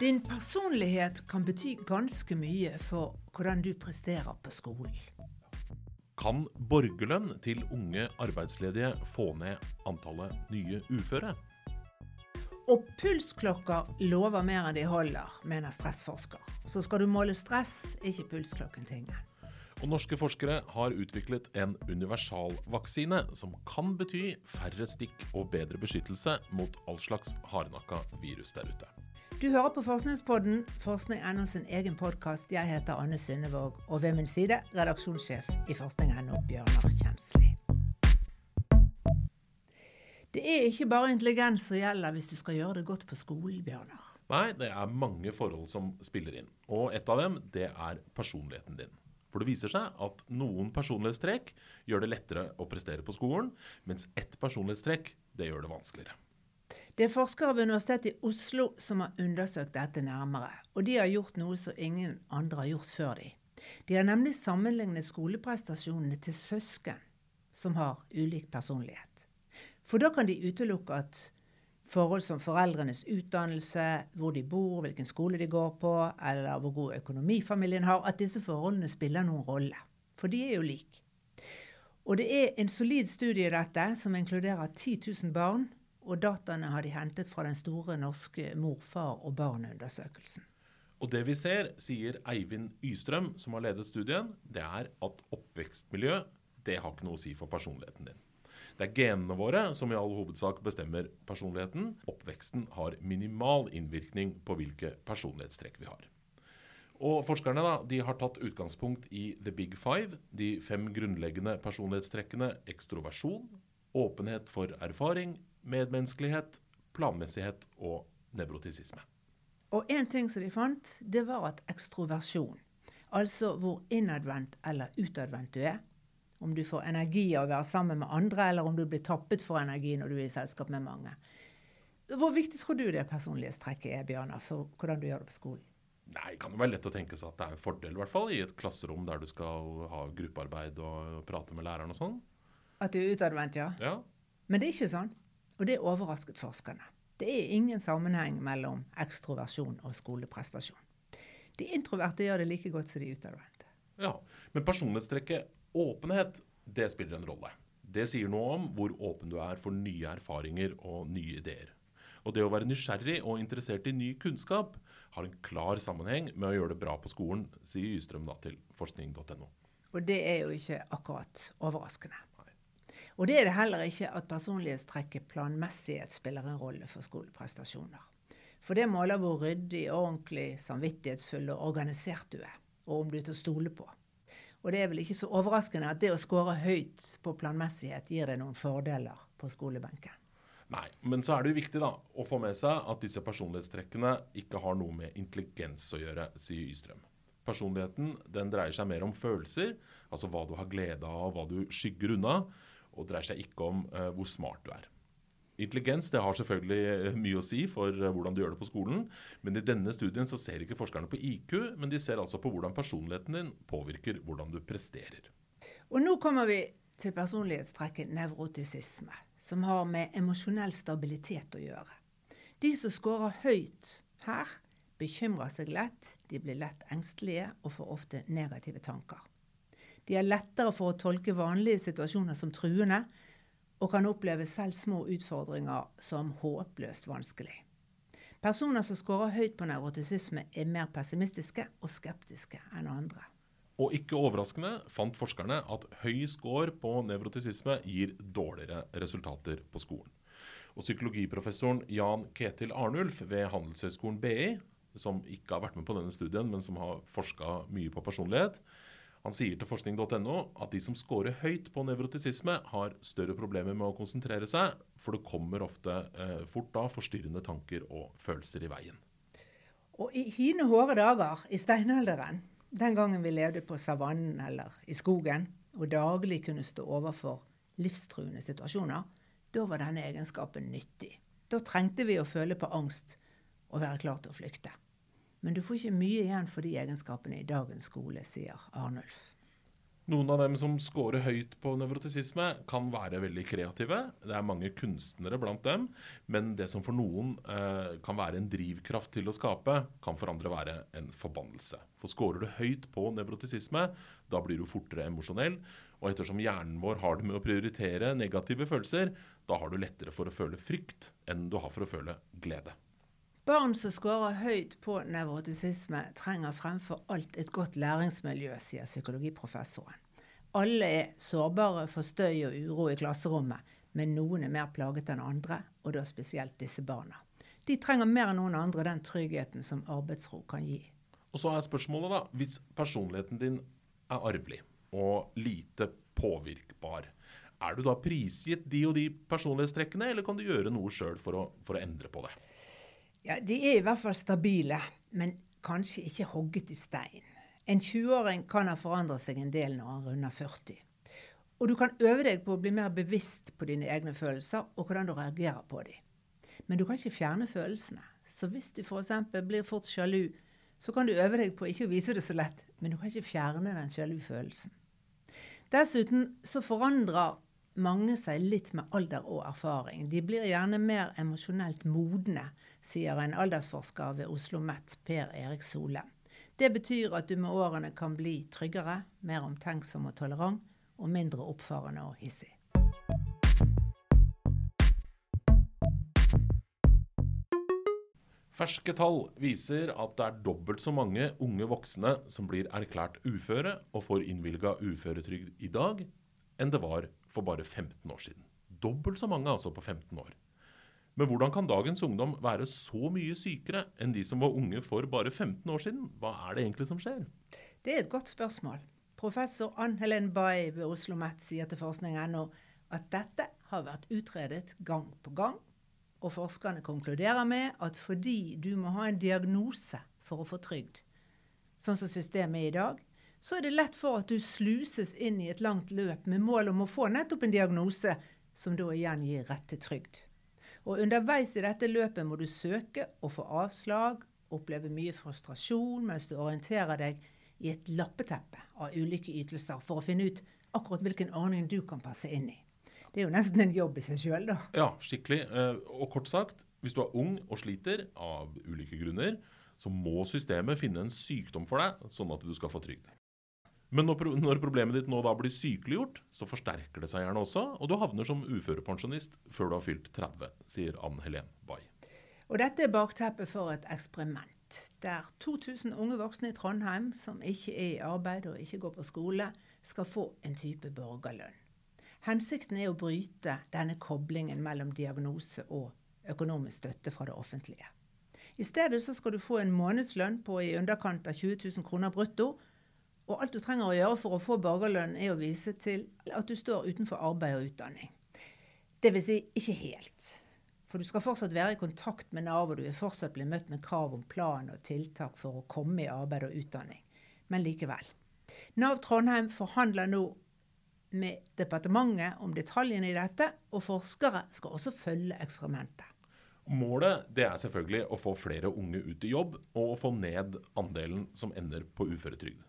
Din personlighet kan bety ganske mye for hvordan du presterer på skolen. Kan borgerlønn til unge arbeidsledige få ned antallet nye uføre? Og pulsklokker lover mer enn de holder, mener stressforsker. Så skal du måle stress, ikke pulsklokken tingen. Og norske forskere har utviklet en universalvaksine som kan bety færre stikk og bedre beskyttelse mot all slags hardnakka virus der ute. Du hører på Forskningspodden, forskning.no sin egen podkast. Jeg heter Anne Synnevåg, og ved min side redaksjonssjef i forskning.no, Bjørnar Kjensli. Det er ikke bare intelligens som gjelder hvis du skal gjøre det godt på skolen, Bjørnar. Nei, det er mange forhold som spiller inn. Og et av dem, det er personligheten din. For det viser seg at noen personlighetstrekk gjør det lettere å prestere på skolen, mens ett personlighetstrekk, det gjør det vanskeligere. Det er forskere ved Universitetet i Oslo som har undersøkt dette nærmere. Og de har gjort noe som ingen andre har gjort før de. De har nemlig sammenlignet skoleprestasjonene til søsken som har ulik personlighet. For da kan de utelukke at forhold som foreldrenes utdannelse, hvor de bor, hvilken skole de går på, eller hvor god økonomi familien har, at disse forholdene spiller noen rolle. For de er jo like. Og det er en solid studie i dette, som inkluderer 10 000 barn og dataene har de hentet fra den store norske mor-far- og barneundersøkelsen. Og det vi ser, sier Eivind Ystrøm, som har ledet studien, det er at oppvekstmiljø det har ikke noe å si for personligheten din. Det er genene våre som i all hovedsak bestemmer personligheten. Oppveksten har minimal innvirkning på hvilke personlighetstrekk vi har. Og Forskerne da, de har tatt utgangspunkt i the big five, de fem grunnleggende personlighetstrekkene ekstroversjon, åpenhet for erfaring, medmenneskelighet, planmessighet og nevrotisisme. Og en ting som de fant, det var at ekstroversjon, altså hvor innadvendt eller utadvendt du er, om du får energi av å være sammen med andre, eller om du blir tappet for energi når du er i selskap med mange. Hvor viktig tror du det personlighetstrekket er, Bjørnar, for hvordan du gjør det på skolen? Nei, Det kan jo være lett å tenke seg at det er en fordel, i hvert fall, i et klasserom der du skal ha gruppearbeid og prate med læreren og sånn. At du er utadvendt, ja. ja. Men det er ikke sånn. Og det overrasket forskerne. Det er ingen sammenheng mellom ekstroversjon og skoleprestasjon. De introverte gjør det like godt som de utadvendte. Ja, men personlighetstrekket åpenhet, det spiller en rolle. Det sier noe om hvor åpen du er for nye erfaringer og nye ideer. Og det å være nysgjerrig og interessert i ny kunnskap har en klar sammenheng med å gjøre det bra på skolen, sier Ystrøm da til forskning.no. Og det er jo ikke akkurat overraskende. Og det er det heller ikke at personlighetstrekket planmessighet spiller en rolle for skoleprestasjoner. For det måler hvor ryddig, ordentlig, samvittighetsfull og organisert du er, og om du er til å stole på. Og det er vel ikke så overraskende at det å score høyt på planmessighet gir deg noen fordeler på skolebenken. Nei, men så er det jo viktig da, å få med seg at disse personlighetstrekkene ikke har noe med intelligens å gjøre, sier Ystrøm. Personligheten den dreier seg mer om følelser, altså hva du har glede av, hva du skygger unna, og dreier seg ikke om uh, hvor smart du er. Intelligens det har selvfølgelig eh, mye å si for uh, hvordan du gjør det på skolen, men i denne studien så ser ikke forskerne på IQ, men de ser altså på hvordan personligheten din påvirker hvordan du presterer. Og nå kommer vi til personlighetstrekket nevrotisisme, som har med emosjonell stabilitet å gjøre. De som scorer høyt her, bekymrer seg lett, de blir lett engstelige og får ofte negative tanker. De er lettere for å tolke vanlige situasjoner som truende, og kan oppleve selv små utfordringer som håpløst vanskelig. Personer som scorer høyt på nevrotisisme, er mer pessimistiske og skeptiske enn andre. Og ikke overraskende fant forskerne at høy score på nevrotisisme gir dårligere resultater på skolen. Og Psykologiprofessoren Jan Ketil Arnulf ved Handelshøyskolen BI, som ikke har vært med på denne studien, men som har forska mye på personlighet, han sier til forskning.no at de som scorer høyt på nevrotisisme, har større problemer med å konsentrere seg, for det kommer ofte eh, fort da forstyrrende tanker og følelser i veien. Og i hine hårde dager, i steinalderen, den gangen vi levde på savannen eller i skogen, og daglig kunne stå overfor livstruende situasjoner, da var denne egenskapen nyttig. Da trengte vi å føle på angst og være klar til å flykte. Men du får ikke mye igjen for de egenskapene i dagens skole, sier Arnulf. Noen av dem som scorer høyt på nevrotisisme, kan være veldig kreative. Det er mange kunstnere blant dem. Men det som for noen eh, kan være en drivkraft til å skape, kan for andre være en forbannelse. For scorer du høyt på nevrotisisme, da blir du fortere emosjonell. Og ettersom hjernen vår har det med å prioritere negative følelser, da har du lettere for å føle frykt enn du har for å føle glede. Barn som scorer høyt på nevrotisisme, trenger fremfor alt et godt læringsmiljø, sier psykologiprofessoren. Alle er sårbare for støy og uro i klasserommet, men noen er mer plaget enn andre, og da spesielt disse barna. De trenger mer enn noen andre den tryggheten som arbeidsro kan gi. Og så er spørsmålet, da, hvis personligheten din er arvelig og lite påvirkbar, er du da prisgitt de og de personlighetstrekkene, eller kan du gjøre noe sjøl for, for, å endre på det? Ja, De er i hvert fall stabile, men kanskje ikke hogget i stein. En 20-åring kan ha forandret seg en del når han runder 40. Og du kan øve deg på å bli mer bevisst på dine egne følelser og hvordan du reagerer på dem. Men du kan ikke fjerne følelsene. Så hvis du f.eks. blir fort sjalu, så kan du øve deg på ikke å vise det så lett, men du kan ikke fjerne den sjalu følelsen. Dessuten så forandrer mange seg litt med alder og erfaring. De blir gjerne mer emosjonelt modne, sier en aldersforsker ved Oslo OsloMet, Per Erik Sole. Det betyr at du med årene kan bli tryggere, mer omtenksom og tolerant, og mindre oppfarende og hissig. Ferske tall viser at det er dobbelt så mange unge voksne som blir erklært uføre og får innvilga uføretrygd i dag, enn det var for bare 15 år siden. Dobbelt så mange altså på 15 år. Men hvordan kan dagens ungdom være så mye sykere enn de som var unge for bare 15 år siden? Hva er det egentlig som skjer? Det er et godt spørsmål. Professor Ann Helen Bay ved Oslo OsloMet sier til forskning.no at dette har vært utredet gang på gang, og forskerne konkluderer med at fordi du må ha en diagnose for å få trygd, sånn som systemet er i dag, så er det lett for at du sluses inn i et langt løp med mål om å få nettopp en diagnose, som da igjen gir rett til trygd. Og underveis i dette løpet må du søke og få avslag, oppleve mye frustrasjon mens du orienterer deg i et lappeteppe av ulike ytelser for å finne ut akkurat hvilken ordning du kan passe inn i. Det er jo nesten en jobb i seg sjøl, da. Ja, skikkelig. Eh, og kort sagt, hvis du er ung og sliter av ulike grunner, så må systemet finne en sykdom for deg, sånn at du skal få trygd. Men når, problemet ditt nå da blir sykeliggjort, så forsterker det seg gjerne også, og du havner som uførepensjonist før du har fylt 30, sier Ann Helen Bay. Og dette er bakteppet for et eksperiment. Der 2000 unge voksne i Trondheim som ikke er i arbeid og ikke går på skole, skal få en type borgerlønn. Hensikten er å bryte denne koblingen mellom diagnose og økonomisk støtte fra det offentlige. I stedet så skal du få en månedslønn på i underkant av 20 000 kroner brutto, og alt du trenger å gjøre for å få borgerlønn, er å vise til at du står utenfor arbeid og utdanning. Vil si ikke helt. For du skal fortsatt være i kontakt med Nav, og du vil fortsatt bli møtt med krav om plan og tiltak for å komme i arbeid og utdanning. Men likevel. Nav Trondheim forhandler nå med departementet om detaljene i dette, og forskere skal også følge eksperimentet. Målet det er selvfølgelig å få flere unge ut i jobb, og å få ned andelen som ender på uføretrygd.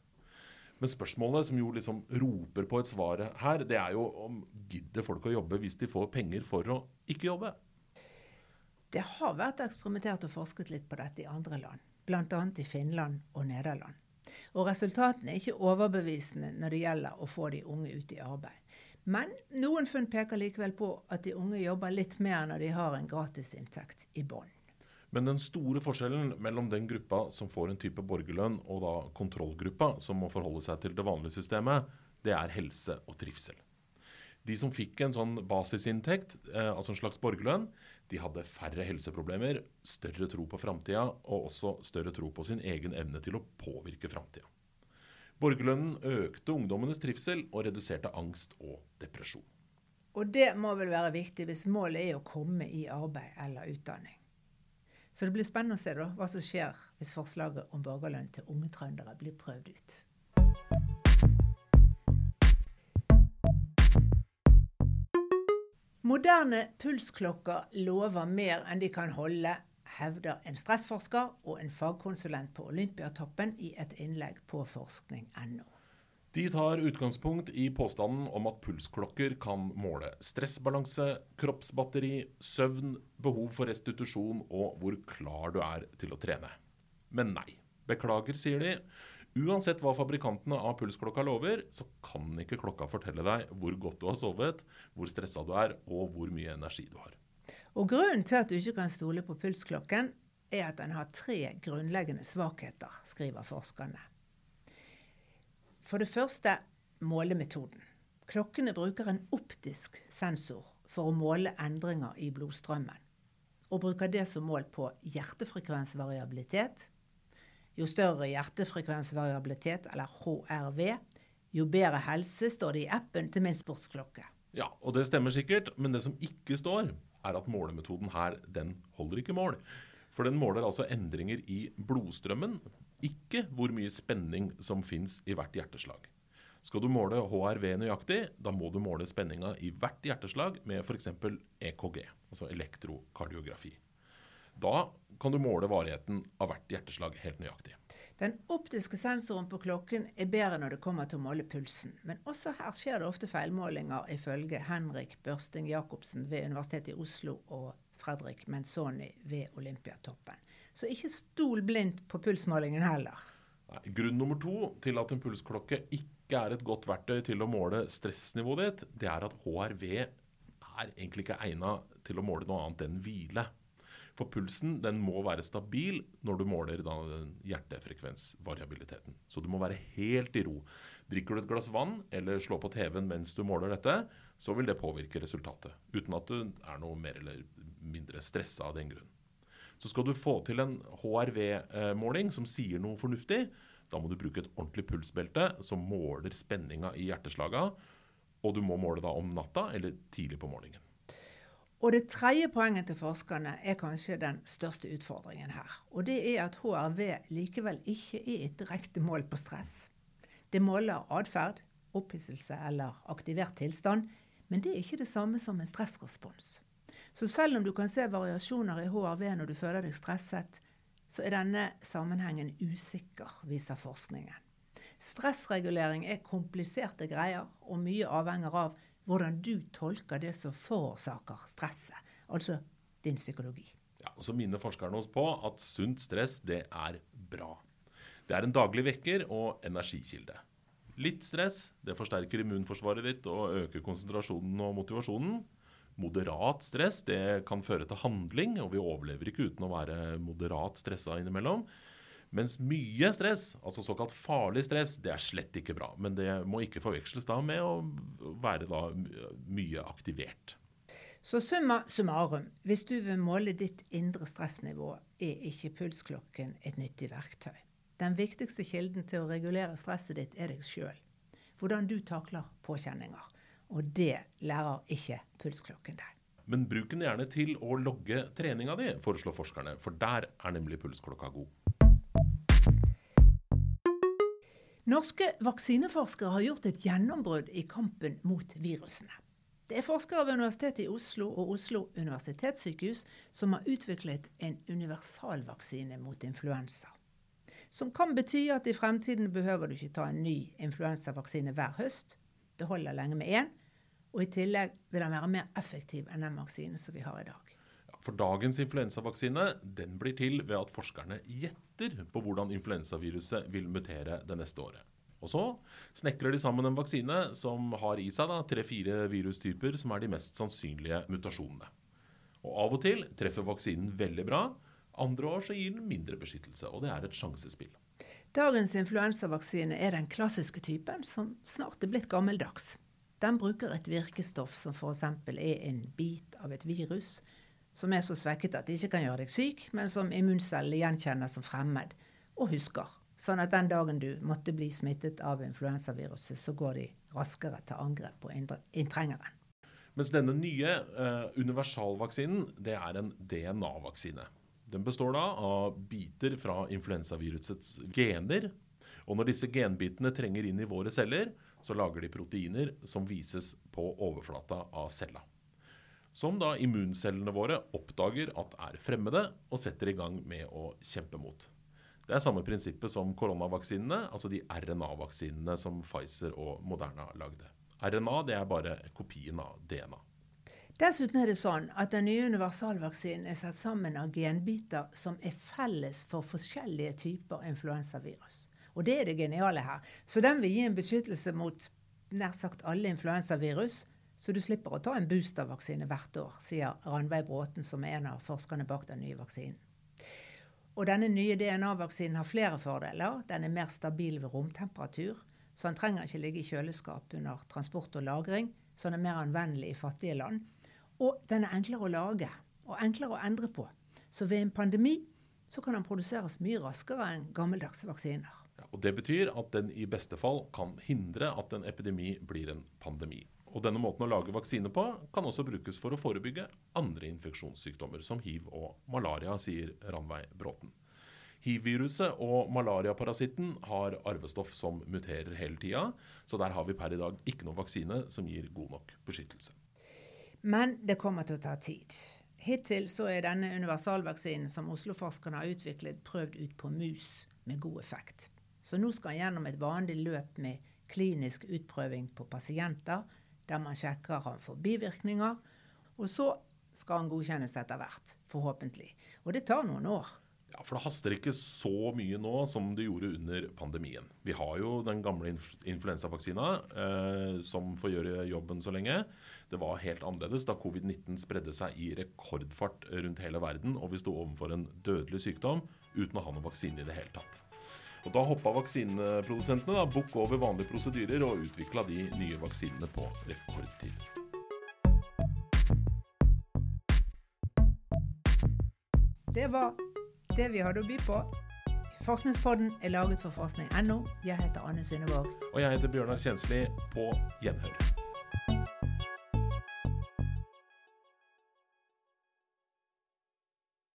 Men spørsmålet som jo liksom roper på et svar her, det er jo om gidder folk å jobbe hvis de får penger for å ikke jobbe? Det har vært eksperimentert og forsket litt på dette i andre land, bl.a. i Finland og Nederland. Og resultatene er ikke overbevisende når det gjelder å få de unge ut i arbeid. Men noen funn peker likevel på at de unge jobber litt mer når de har en gratisinntekt i bånn. Men den store forskjellen mellom den gruppa som får en type borgerlønn, og da kontrollgruppa som må forholde seg til det vanlige systemet, det er helse og trivsel. De som fikk en sånn basisinntekt, eh, altså en slags borgerlønn, de hadde færre helseproblemer, større tro på framtida og også større tro på sin egen evne til å påvirke framtida. Borgerlønnen økte ungdommenes trivsel og reduserte angst og depresjon. Og det må vel være viktig hvis målet er å komme i arbeid eller utdanning. Så det blir spennende å se da, hva som skjer hvis forslaget om borgerlønn til unge trøndere blir prøvd ut. Moderne pulsklokker lover mer enn de kan holde, hevder en stressforsker og en fagkonsulent på Olympiatoppen i et innlegg på forskning.no. De tar utgangspunkt i påstanden om at pulsklokker kan måle stressbalanse, kroppsbatteri, søvn, behov for restitusjon og hvor klar du er til å trene. Men nei. Beklager, sier de. Uansett hva fabrikantene av pulsklokka lover, så kan ikke klokka fortelle deg hvor godt du har sovet, hvor stressa du er og hvor mye energi du har. Og Grunnen til at du ikke kan stole på pulsklokken, er at den har tre grunnleggende svakheter, skriver forskerne. For det første målemetoden. Klokkene bruker en optisk sensor for å måle endringer i blodstrømmen, og bruker det som mål på hjertefrekvensvariabilitet. Jo større hjertefrekvensvariabilitet, eller HRV, jo bedre helse, står det i appen til min sportsklokke. Ja, og det stemmer sikkert, men det som ikke står, er at målemetoden her, den holder ikke mål. For den måler altså endringer i blodstrømmen, ikke hvor mye spenning som fins i hvert hjerteslag. Skal du måle HRV nøyaktig, da må du måle spenninga i hvert hjerteslag med f.eks. EKG, altså elektrokardiografi. Da kan du måle varigheten av hvert hjerteslag helt nøyaktig. Den optiske sensoren på klokken er bedre når det kommer til å måle pulsen. Men også her skjer det ofte feilmålinger, ifølge Henrik Børsting Jacobsen ved Universitetet i Oslo og Fredrik Menzoni ved Olympiatoppen. Så ikke stol blindt på pulsmålingen heller. Nei, grunn nummer to til at en pulsklokke ikke er et godt verktøy til å måle stressnivået ditt, det er at HRV er egentlig ikke egna til å måle noe annet enn hvile. For pulsen den må være stabil når du måler hjertefrekvensvariabiliteten. Så du må være helt i ro. Drikker du et glass vann eller slår på TV-en mens du måler dette, så vil det påvirke resultatet. Uten at du er noe mer eller mindre stressa av den grunn. Så skal du få til en HRV-måling som sier noe fornuftig, da må du bruke et ordentlig pulsbelte som måler spenninga i hjerteslaga. Og du må måle da om natta eller tidlig på morgenen. Og det tredje poenget til forskerne er kanskje den største utfordringen her. Og det er at HRV likevel ikke er et direkte mål på stress. Det måler atferd, opphisselse eller aktivert tilstand, men det er ikke det samme som en stressrespons. Så selv om du kan se variasjoner i HRV når du føler deg stresset, så er denne sammenhengen usikker, viser forskningen. Stressregulering er kompliserte greier, og mye avhenger av hvordan du tolker det som forårsaker stresset, altså din psykologi. Ja, og Så minner forskerne oss på at sunt stress det er bra. Det er en daglig vekker og energikilde. Litt stress det forsterker immunforsvaret ditt og øker konsentrasjonen og motivasjonen. Moderat stress det kan føre til handling, og vi overlever ikke uten å være moderat stressa innimellom. Mens mye stress, altså såkalt farlig stress, det er slett ikke bra. Men det må ikke forveksles da med å være da mye aktivert. Så summa summarum, hvis du vil måle ditt indre stressnivå, er ikke pulsklokken et nyttig verktøy. Den viktigste kilden til å regulere stresset ditt er deg sjøl. Hvordan du takler påkjenninger. Og det lærer ikke pulsklokken deg. Men bruk den gjerne til å logge treninga di, foreslår forskerne. For der er nemlig pulsklokka god. Norske vaksineforskere har gjort et gjennombrudd i kampen mot virusene. Det er forskere ved Universitetet i Oslo og Oslo universitetssykehus som har utviklet en universalvaksine mot influensa. Som kan bety at i fremtiden behøver du ikke ta en ny influensavaksine hver høst. Det holder lenge med én. Og i tillegg vil den være mer effektiv enn den vaksinen som vi har i dag. For dagens influensavaksine den blir til ved at forskerne gjetter på hvordan influensaviruset vil mutere det neste året. Og så snekrer de sammen en vaksine som har i seg tre-fire virustyper som er de mest sannsynlige mutasjonene. Og Av og til treffer vaksinen veldig bra. Andre år så gir den mindre beskyttelse, og det er et sjansespill. Dagens influensavaksine er den klassiske typen som snart er blitt gammeldags. Den bruker et virkestoff som f.eks. er en bit av et virus som er så svekket at det ikke kan gjøre deg syk, men som immuncellene gjenkjenner som fremmed og husker. Sånn at den dagen du måtte bli smittet av influensaviruset, så går de raskere til angrep på inntrengeren. Mens denne nye uh, universalvaksinen det er en DNA-vaksine. Den består da av biter fra influensavirusets gener. Og når disse genbitene trenger inn i våre celler, så lager de proteiner som vises på overflata av cella som da immuncellene våre oppdager at er fremmede, og setter i gang med å kjempe mot. Det er samme prinsippet som koronavaksinene, altså de RNA-vaksinene som Pfizer og Moderna lagde. RNA det er bare kopien av DNA. Dessuten er det sånn at den nye universalvaksinen er satt sammen av genbiter som er felles for forskjellige typer influensavirus. Og det er det geniale her. Så den vil gi en beskyttelse mot nær sagt alle influensavirus. Så du slipper å ta en boostervaksine hvert år, sier Ranveig Bråten, som er en av forskerne bak den nye vaksinen. Og denne nye DNA-vaksinen har flere fordeler. Den er mer stabil ved romtemperatur. Så den trenger ikke ligge i kjøleskap under transport og lagring. Så den er mer anvendelig i fattige land. Og den er enklere å lage og enklere å endre på. Så ved en pandemi så kan den produseres mye raskere enn gammeldagse vaksiner. Ja, og Det betyr at den i beste fall kan hindre at en epidemi blir en pandemi. Og Denne måten å lage vaksine på kan også brukes for å forebygge andre infeksjonssykdommer, som hiv og malaria, sier Ranveig Bråten. Hiv-viruset og malariaparasitten har arvestoff som muterer hele tida, så der har vi per i dag ikke noen vaksine som gir god nok beskyttelse. Men det kommer til å ta tid. Hittil så er denne universalvaksinen som Oslo-forskerne har utviklet, prøvd ut på mus med god effekt. Så nå skal han gjennom et vanlig løp med klinisk utprøving på pasienter der man sjekker han for bivirkninger. Og så skal han godkjennes etter hvert, forhåpentlig. Og det tar noen år. Ja, For det haster ikke så mye nå som det gjorde under pandemien. Vi har jo den gamle influensavaksina eh, som får gjøre jobben så lenge. Det var helt annerledes da covid-19 spredde seg i rekordfart rundt hele verden, og vi sto overfor en dødelig sykdom uten å ha noen vaksine i det hele tatt. Og Da hoppa vaksineprodusentene da, bukk over vanlige prosedyrer og utvikla de nye vaksinene på rekordtid. Det var det vi hadde å by på. Forskningspodden er laget for forskning.no. Jeg heter Anne Synnevåg. Og jeg heter Bjørnar Kjensli. På gjenhør.